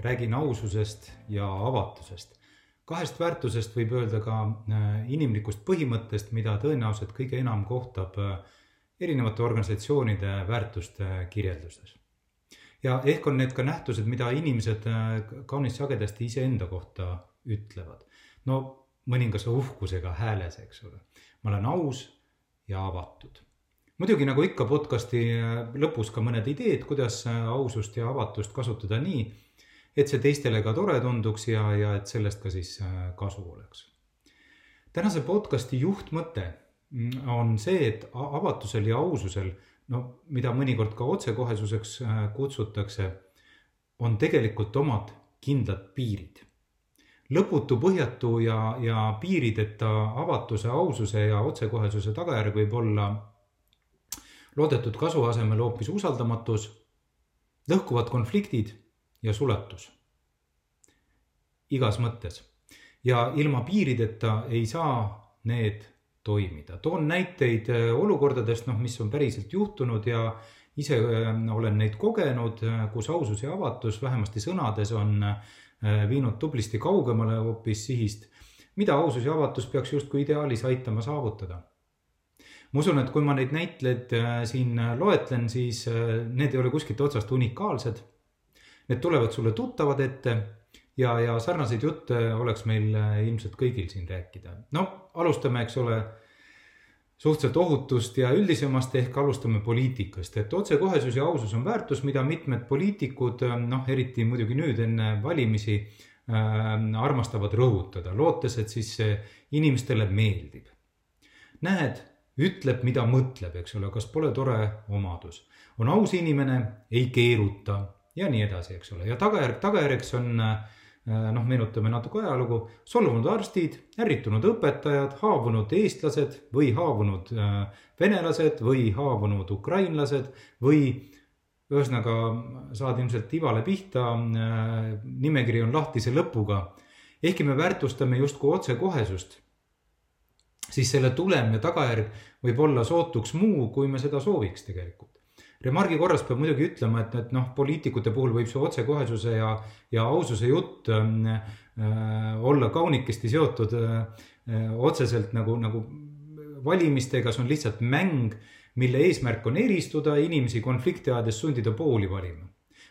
räägin aususest ja avatusest. kahest väärtusest võib öelda ka äh, inimlikust põhimõttest, mida tõenäoliselt kõige enam kohtab äh, erinevate organisatsioonide väärtuste kirjeldustes. ja ehk on need ka nähtused, mida inimesed äh, kaunis sagedasti iseenda kohta ütlevad. no mõningase uhkusega hääles, eks ole. ma olen aus ja avatud muidugi nagu ikka podcast'i lõpus ka mõned ideed, kuidas ausust ja avatust kasutada nii, et see teistele ka tore tunduks ja, ja et sellest ka siis äh, kasu oleks. tänase podcast'i juhtmõte mm, on see, et avatusel ja aususel, no mida mõnikord ka otsekohesuseks äh, kutsutakse, on tegelikult omad kindlad piirid. lõputu, põhjatu ja, ja piirideta avatuse, aususe ja otsekohesuse tagajärg võib olla loodetud kasu asemel hoopis usaldamatus, lõhkuvad konfliktid ja suletus. igas mõttes ja ilma piirideta ei saa need toimida. toon näiteid äh, olukordadest, noh, mis on päriselt juhtunud ja ise äh, olen neid kogenud, äh, kus ausus ja avatus vähemasti sõnades on viinud tublisti kaugemale hoopis sihist, mida ausus ja avatus peaks justkui ideaalis aitama saavutada ma usun, et kui ma neid näitleid siin loetlen, siis need ei ole kuskilt otsast unikaalsed need tulevad sulle tuttavad ette ja, ja sarnaseid jutte oleks meil äh, ilmselt kõigil siin rääkida. no alustame, eks ole, suhteliselt ohutust ja üldisemast ehk alustame poliitikast, et otsekohesus ja ausus on väärtus, mida mitmed poliitikud, äh, noh, eriti muidugi nüüd enne valimisi äh,, armastavad rõhutada, lootes, et siis see inimestele meeldib. näed, ütleb, mida mõtleb, eks ole, kas pole tore omadus. on aus inimene, ei keeruta ja nii edasi, eks ole, ja tagajärg, tagajärjeks on äh, noh, meenutame natuke ajalugu, solvunud arstid, ärritunud õpetajad, haavunud eestlased või haavunud äh, venelased või haavunud ukrainlased või ühesõnaga saad ilmselt ivale pihta, äh, nimekiri on lahtise lõpuga. ehkki me väärtustame justkui otsekohesust, siis selle tulem ja tagajärg võib olla sootuks muu, kui me seda sooviks tegelikult remargi korras peab muidugi ütlema, et, et noh, poliitikute puhul võib see otsekohesuse ja, ja aususe jutt äh, olla kaunikesti seotud äh, otseselt nagu, nagu valimistega, see on lihtsalt mäng, mille eesmärk on eristuda, inimesi konflikti ajades sundida pooli valima.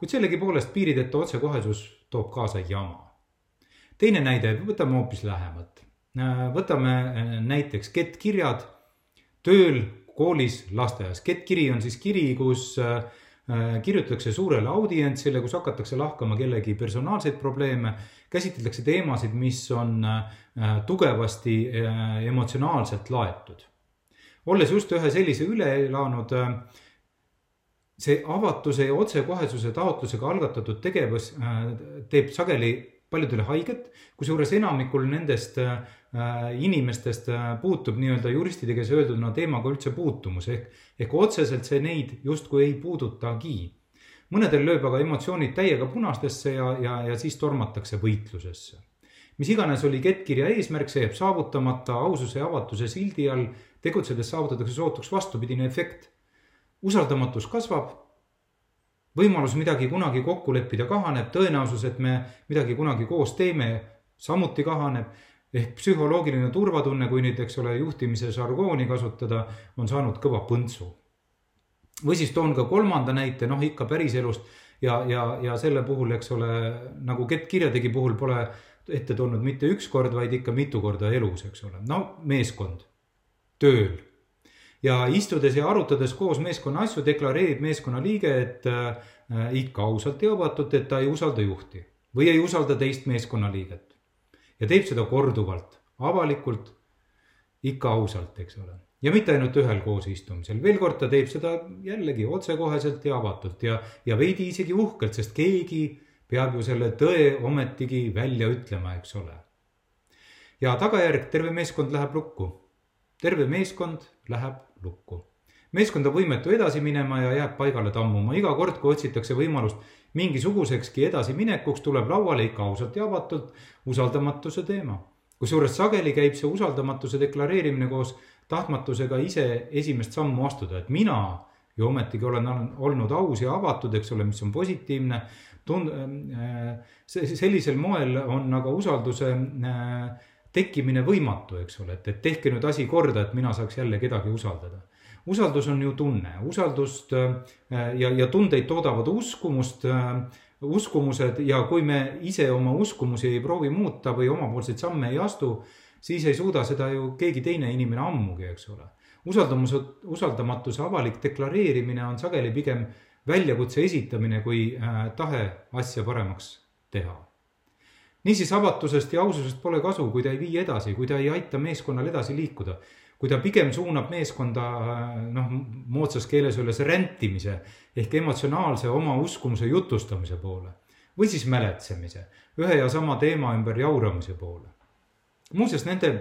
kuid sellegipoolest piirideta otsekohesus toob kaasa jama. teine näide, võtame hoopis lähemalt. Äh, võtame äh, näiteks kettkirjad tööl koolis, lasteaias. kettkiri on siis kiri, kus äh, kirjutatakse suurele audientsile, kus hakatakse lahkama kellegi personaalseid probleeme, käsitletakse teemasid, mis on äh, tugevasti äh, emotsionaalselt laetud. olles just ühe sellise üle elanud, see avatuse ja otsekohesuse taotlusega algatatud tegevus teeb sageli paljudele haiget, kusjuures enamikul nendest äh, inimestest äh, puutub nii-öelda juristide keeles öelduna teemaga üldse puutumus ehk, ehk otseselt see neid justkui ei puudutagi. mõnedel lööb aga emotsioonid täiega punastesse ja, ja, ja siis tormatakse võitlusesse. mis iganes oli kettkirja eesmärk, see jääb saavutamata aususe ja avatuse sildi all, tegutsedes saavutatakse sootuks vastupidine efekt. usaldamatus kasvab võimalus midagi kunagi kokku leppida kahaneb, tõenäosus, et me midagi kunagi koos teeme, samuti kahaneb. Ehk psühholoogiline turvatunne, kui nüüd, eks ole, juhtimise žargooni kasutada, on saanud kõva põntsu. või siis toon ka kolmanda näite, noh ikka päriselust ja, ja, ja selle puhul, eks ole, nagu Gett Kirjategi puhul pole ette tulnud mitte üks kord, vaid ikka mitu korda elus, eks ole, no meeskond, tööl ja istudes ja arutades koos meeskonna asju, deklareerib meeskonna liige, et äh, ikka ausalt ja avatult, et ta ei usalda juhti või ei usalda teist meeskonnaliiget. Ja teeb seda korduvalt, avalikult, ikka ausalt, eks ole. ja mitte ainult ühel koosistumisel, veel kord ta teeb seda jällegi otsekoheselt ja avatult ja, ja veidi isegi uhkelt, sest keegi peab ju selle tõe ometigi välja ütlema, eks ole. ja tagajärg, terve meeskond läheb lukku. terve meeskond läheb lukku. meeskond on võimetu edasi minema ja jääb paigale tammuma, iga kord, kui otsitakse võimalust mingisugusekski edasiminekuks, tuleb lauale ikka ausalt ja avatult usaldamatuse teema. kusjuures sageli käib see usaldamatuse deklareerimine koos tahtmatusega ise esimest sammu astuda, et mina ju ometigi olen olnud aus ja avatud, eks ole, mis on positiivne. tund-, äh, sellisel moel on aga usalduse äh, tekkimine võimatu, eks ole, et, et tehke nüüd asi korda, et mina saaks jälle kedagi usaldada. Usaldus on ju tunne, usaldust äh, ja, ja tundeid toodavad uskumust, uskumused ja kui me ise oma uskumusi ei proovi muuta või omapoolseid samme ei astu, siis ei suuda seda ju keegi teine inimene ammugi, eks ole usaldamus, usaldamatuse avalik deklareerimine on sageli pigem väljakutse esitamine kui äh, tahe asja paremaks teha. niisiis avatusest ja aususest pole kasu, kui ta ei vii edasi, kui ta ei aita meeskonnal edasi liikuda. Kui ta pigem suunab meeskonda noh, moodsas keeles öeldes rentimise ehk emotsionaalse oma uskumuse jutustamise poole või siis mäletsemise, ühe ja sama teema ümber jauramise poole. muuseas, nende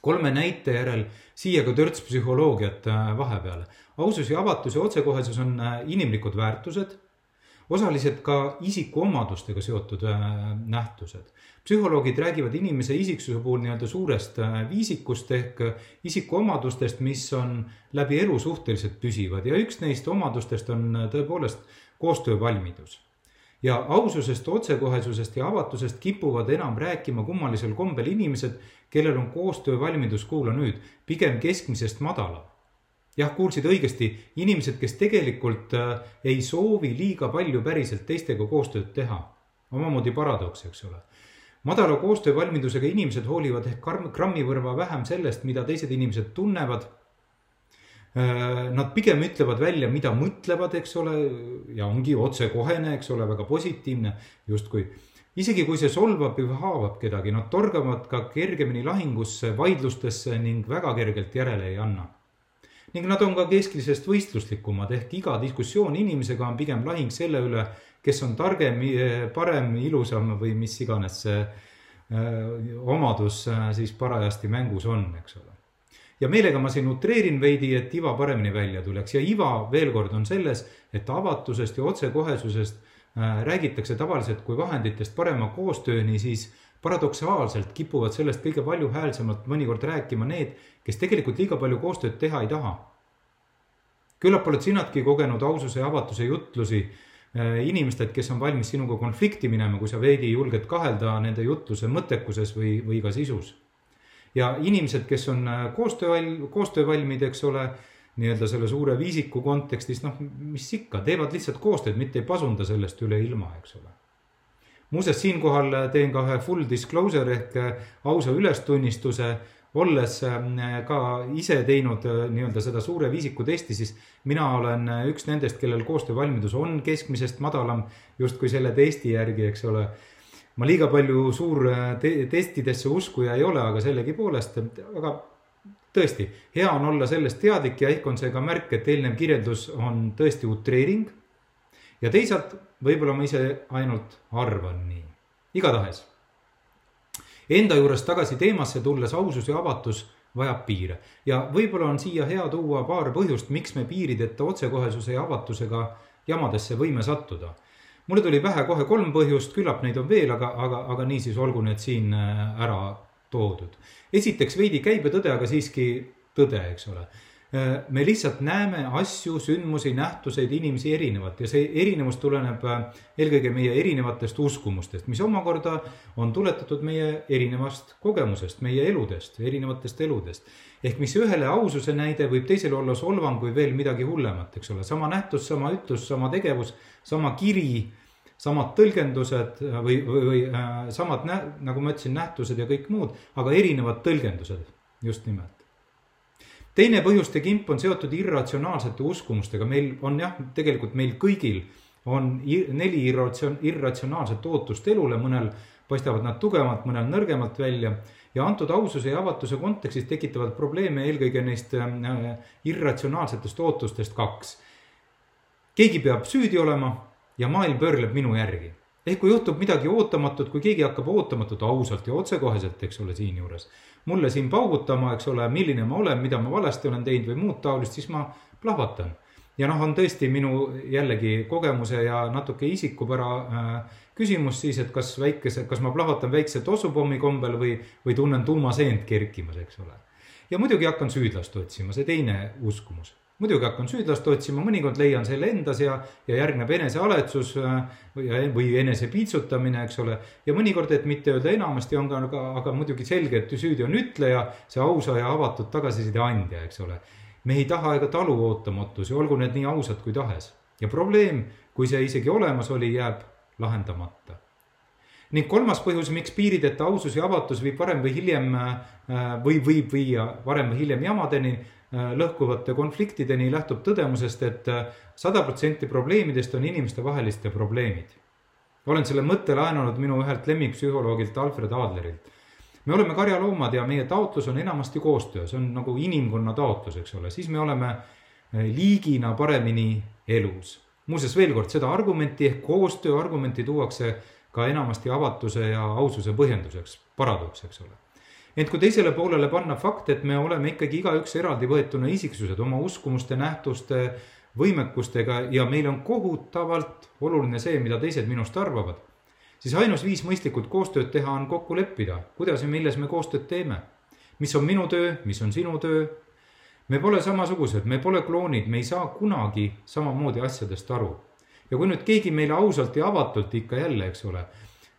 kolme näite järel siia ka törts psühholoogiat äh, vahepeale. ausus ja avatus ja otsekohesus on äh, inimlikud väärtused, osaliselt ka isikuomadustega seotud äh, nähtused. psühholoogid räägivad inimese isiksuse puhul nii-öelda suurest viisikust ehk isikuomadustest, mis on läbi elu suhteliselt püsivad ja üks neist omadustest on tõepoolest koostöövalmidus ja aususest, otsekohesusest ja avatusest kipuvad enam rääkima kummalisel kombel inimesed, kellel on koostöövalmidus, kuula nüüd, pigem keskmisest madalam. Jah, kuulsid õigesti, inimesed, kes tegelikult äh, ei soovi liiga palju päriselt teistega koostööd teha. omamoodi paradoks, eks ole. madala koostöövalmidusega inimesed hoolivad ehk grammi võrra vähem sellest, mida teised inimesed tunnevad Äh, nad pigem ütlevad välja, mida mõtlevad, eks ole, ja ongi otsekohene, eks ole, väga positiivne justkui. isegi kui see solvab või haavab kedagi, nad torgavad ka kergemini lahingusse, vaidlustesse ning väga kergelt järele ei anna. Ning nad on ka keskmisest võistluslikumad ehk iga diskussioon inimesega on pigem lahing selle üle, kes on targem, parem, ilusam või mis iganes see äh, omadus äh, siis parajasti mängus on, eks ole. Ja meelega ma siin utreerin veidi, et iva paremini välja tuleks. Ja iva veel kord on selles, et avatusest ja otsekohesusest äh, räägitakse tavaliselt kui vahenditest parema koostööni, siis paradoksaalselt kipuvad sellest kõige valjuhäälsemalt mõnikord rääkima need, kes tegelikult liiga palju koostööd teha ei taha. küllap oled sinadki kogenud aususe ja avatuse jutlusi äh, inimestelt, kes on valmis sinuga konflikti minema, kui sa veidi julged kahelda nende jutluse mõttekuses või, või ka sisus ja inimesed, kes on äh, koostööval-, koostöövalmid, eks ole, nii-öelda selle suure viisiku kontekstis, noh, mis ikka, teevad lihtsalt koostööd, mitte ei pasunda sellest üle ilma, eks ole. Muuseas, siinkohal teen ka ühe full disclosure ehk äh, ausa ülestunnistuse, olles ka ise teinud nii-öelda seda suure viisiku testi, siis mina olen üks nendest, kellel koostöövalmidus on keskmisest madalam justkui selle testi järgi, eks ole ma liiga palju suur te testidesse uskuja ei ole, aga sellegipoolest, aga tõesti, hea on olla sellest teadlik ja ehk on see ka märk, et eelnev kirjeldus on tõesti utreering. Ja teisalt võib-olla ma ise ainult arvan nii, igatahes. Enda juures tagasi teemasse tulles ausus ja avatus vajab piire ja võib-olla on siia hea tuua paar põhjust, miks me piirideta otsekohesuse ja avatusega jamadesse võime sattuda mulle tuli pähe kohe kolm põhjust, küllap neid on veel, aga, aga, aga niisiis olgu need siin äh, ära toodud. esiteks veidi käibetõde, aga siiski tõde, eks ole. Äh, me lihtsalt näeme asju, sündmusi, nähtuseid, inimesi erinevalt ja see erinevus tuleneb äh, eelkõige meie erinevatest uskumustest, mis omakorda on tuletatud meie erinevast kogemusest, meie eludest, erinevatest eludest. Ehk mis ühele aususe näide võib teisele olla solvang või veel midagi hullemat, eks ole, sama nähtus, sama ütlus, sama tegevus, sama kiri, samad tõlgendused või, või, või äh, samad, nagu ma ütlesin, nähtused ja kõik muud, aga erinevad tõlgendused. Just nimelt. Teine põhjuste kimp on seotud irratsionaalsete uskumustega, meil on jah, tegelikult meil kõigil on neli irratsionaalset ootust elule, mõnel paistavad nad tugevamalt, mõnel nõrgemalt välja ja antud aususe ja avatuse kontekstis tekitavad probleeme eelkõige neist äh, irratsionaalsetest ootustest kaks. keegi peab süüdi olema ja maailm pöörleb minu järgi. Ehk kui juhtub midagi ootamatut, kui keegi hakkab ootamatult ausalt ja otsekoheselt, eks ole, siinjuures mulle siin paugutama, eks ole, milline ma olen, mida ma valesti olen teinud või muud taolist, siis ma plahvatan. ja noh, on tõesti minu jällegi kogemuse ja natuke isikupära äh, küsimus siis, et kas väikese, kas ma plahvatan väikse tossupommi kombel või, või tunnen tuumaseent kerkimas, eks ole. ja muidugi hakkan süüdlast otsima, see teine uskumus muidugi hakkan süüdlast otsima, mõnikord leian selle endas ja, ja järgneb enesealetsus äh, või, või enese piitsutamine, eks ole. ja mõnikord, et mitte öelda enamasti, on ka, aga, aga muidugi selge, et süüdi on ütleja, see ausa ja avatud tagasiside andja, eks ole. me ei taha ega talu ootamatusi, olgu need nii ausad kui tahes. ja probleem, kui see isegi olemas oli, jääb lahendamata ning kolmas põhjus, miks piirideta ausus ja avatus viib varem või hiljem äh, või võib viia varem või hiljem jamadeni, Äh, lõhkuvate konfliktideni lähtub tõdemusest et, et äh, sada protsenti probleemidest on inimestevaheliste probleemid. olen selle mõtte laenanud minu ühelt lemmikpsühholoogilt Alfred Adlerilt. me oleme karjaloomad ja meie taotlus on enamasti koostöö, see on nagu inimkonna taotlus, eks ole, siis me oleme äh, liigina paremini elus. muuseas, veel kord, seda argumenti ehk koostöö argumenti tuuakse ka enamasti avatuse ja aususe põhjenduseks, paradoks, eks ole ent kui teisele poolele panna fakt, et me oleme ikkagi igaüks eraldivõetuna isiksused oma uskumuste, nähtuste, võimekustega ja meil on kohutavalt oluline see, mida teised minust arvavad, siis ainus viis mõistlikult koostööd teha on kokku leppida, kuidas ja milles me koostööd teeme. mis on minu töö, mis on sinu töö. me pole samasugused, me pole kloonid, me ei saa kunagi samamoodi asjadest aru. ja kui nüüd keegi meile ausalt ja avatult ikka jälle, eks ole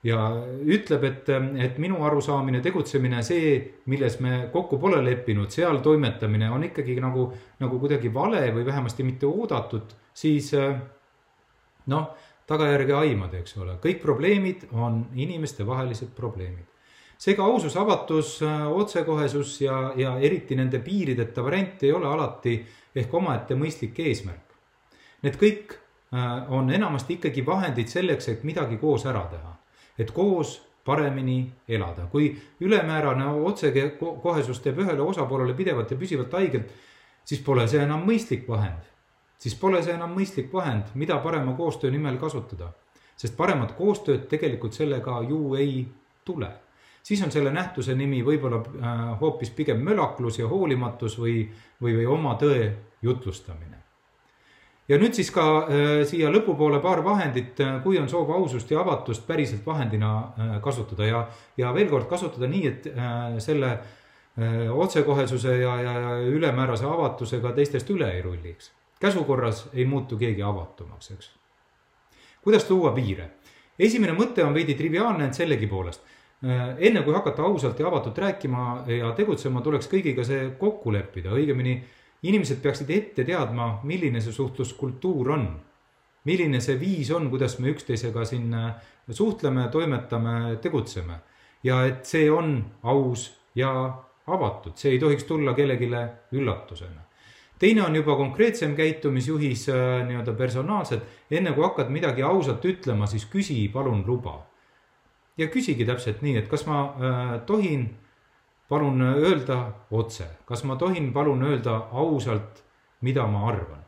ja ütleb, et, et minu arusaamine, tegutsemine, see, milles me kokku pole leppinud, seal toimetamine on ikkagi nagu, nagu kuidagi vale või vähemasti mitte oodatud, siis noh, tagajärge aimad, eks ole, kõik probleemid on inimestevahelised probleemid. seega ausus, avatus, otsekohesus ja, ja eriti nende piirideta variant ei ole alati ehk omaette mõistlik eesmärk. Need kõik äh, on enamasti ikkagi vahendid selleks, et midagi koos ära teha et koos paremini elada. kui ülemäärane otsekohesus teeb ühele osapoolele pidevalt ja püsivalt haiget, siis pole see enam mõistlik vahend. siis pole see enam mõistlik vahend, mida parema koostöö nimel kasutada. sest paremat koostööd tegelikult sellega ju ei tule. siis on selle nähtuse nimi võib-olla äh, hoopis pigem mölaklus ja hoolimatus või, või, või oma tõe jutlustamine ja nüüd siis ka äh, siia lõpupoole paar vahendit, äh, kui on soov ausust ja avatust päriselt vahendina äh, kasutada ja, ja veel kord kasutada nii, et selle otsekohesuse ja, ja, ja ülemäärase avatusega teistest üle ei rulliks. käsukorras ei muutu keegi avatumaks, eks. kuidas tuua piire? esimene mõte on veidi triviaalne, ent sellegipoolest enne kui hakata ausalt ja avatult rääkima ja tegutsema, tuleks kõigiga see kokku leppida, õigemini inimesed peaksid ette teadma, milline see suhtluskultuur on. milline see viis on, kuidas me üksteisega siin äh, suhtleme, toimetame, tegutseme. ja et see on aus ja avatud, see ei tohiks tulla kellelegi üllatusena. teine on juba konkreetsem käitumisjuhis äh, nii-öelda personaalselt, enne kui hakkad midagi ausalt ütlema, siis küsi palun luba. ja küsigi täpselt nii, et kas ma äh, tohin palun öelda otse, kas ma tohin palun öelda ausalt, mida ma arvan?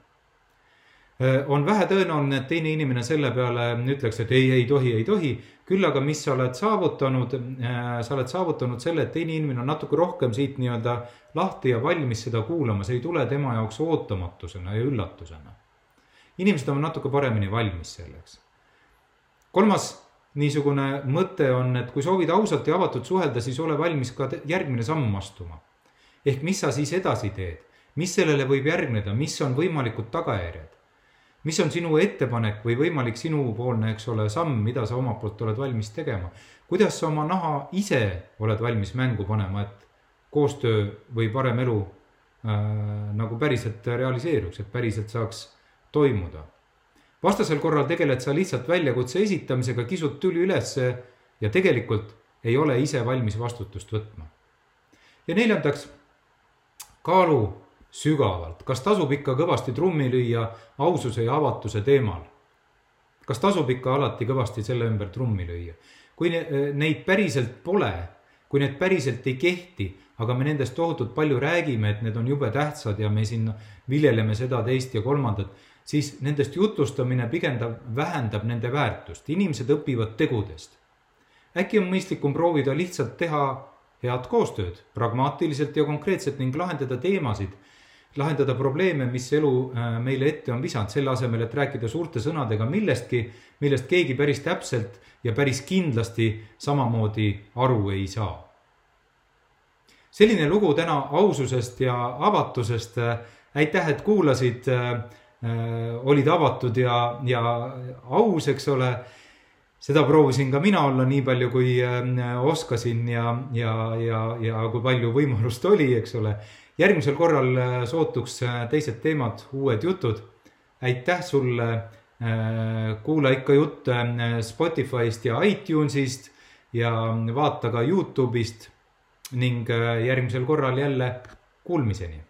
Äh, on vähetõenäoline, et teine inimene selle peale ütleks, et ei, ei tohi, ei tohi. küll aga, mis sa oled saavutanud, äh, sa oled saavutanud selle, et teine inimene on natuke rohkem siit nii-öelda lahti ja valmis seda kuulama, see ei tule tema jaoks ootamatusena ja üllatusena. inimesed on natuke paremini valmis selleks. kolmas niisugune mõte on, et kui soovid ausalt ja avatult suhelda, siis ole valmis ka järgmine samm astuma. ehk mis sa siis edasi teed, mis sellele võib järgneda, mis on võimalikud tagajärjed? mis on sinu ettepanek või võimalik sinupoolne, eks ole, samm, mida sa omalt poolt oled valmis tegema? kuidas sa oma naha ise oled valmis mängu panema, et koostöö või parem elu äh, nagu päriselt realiseeruks, et päriselt saaks toimuda vastasel korral tegeled sa lihtsalt väljakutse esitamisega, kisud tüli ülesse ja tegelikult ei ole ise valmis vastutust võtma. ja neljandaks, kaalu sügavalt, kas tasub ikka kõvasti trummi lüüa aususe ja avatuse teemal? kas tasub ikka alati kõvasti selle ümber trummi lüüa? kui neid päriselt pole, kui need päriselt ei kehti, aga me nendest tohutult palju räägime, et need on jube tähtsad ja me siin viljeleme seda, teist ja kolmandat siis nendest jutustamine pigem vähendab nende väärtust, inimesed õpivad tegudest. äkki on mõistlikum proovida lihtsalt teha head koostööd pragmaatiliselt ja konkreetselt ning lahendada teemasid, lahendada probleeme, mis elu äh, meile ette on visanud, selle asemel, et rääkida suurte sõnadega millestki, millest keegi päris täpselt ja päris kindlasti samamoodi aru ei saa. selline lugu täna aususest ja avatusest. aitäh, et kuulasid Äh, olid avatud ja, ja aus, eks ole. seda proovisin ka mina olla nii palju, kui äh, oskasin ja, ja, ja, ja kui palju võimalust oli, eks ole. järgmisel korral äh, sootuks teised teemad, uued jutud. aitäh sulle, kuula ikka jutte Spotify'st ja iTunes'ist ja vaata ka Youtube'ist ning järgmisel korral jälle kuulmiseni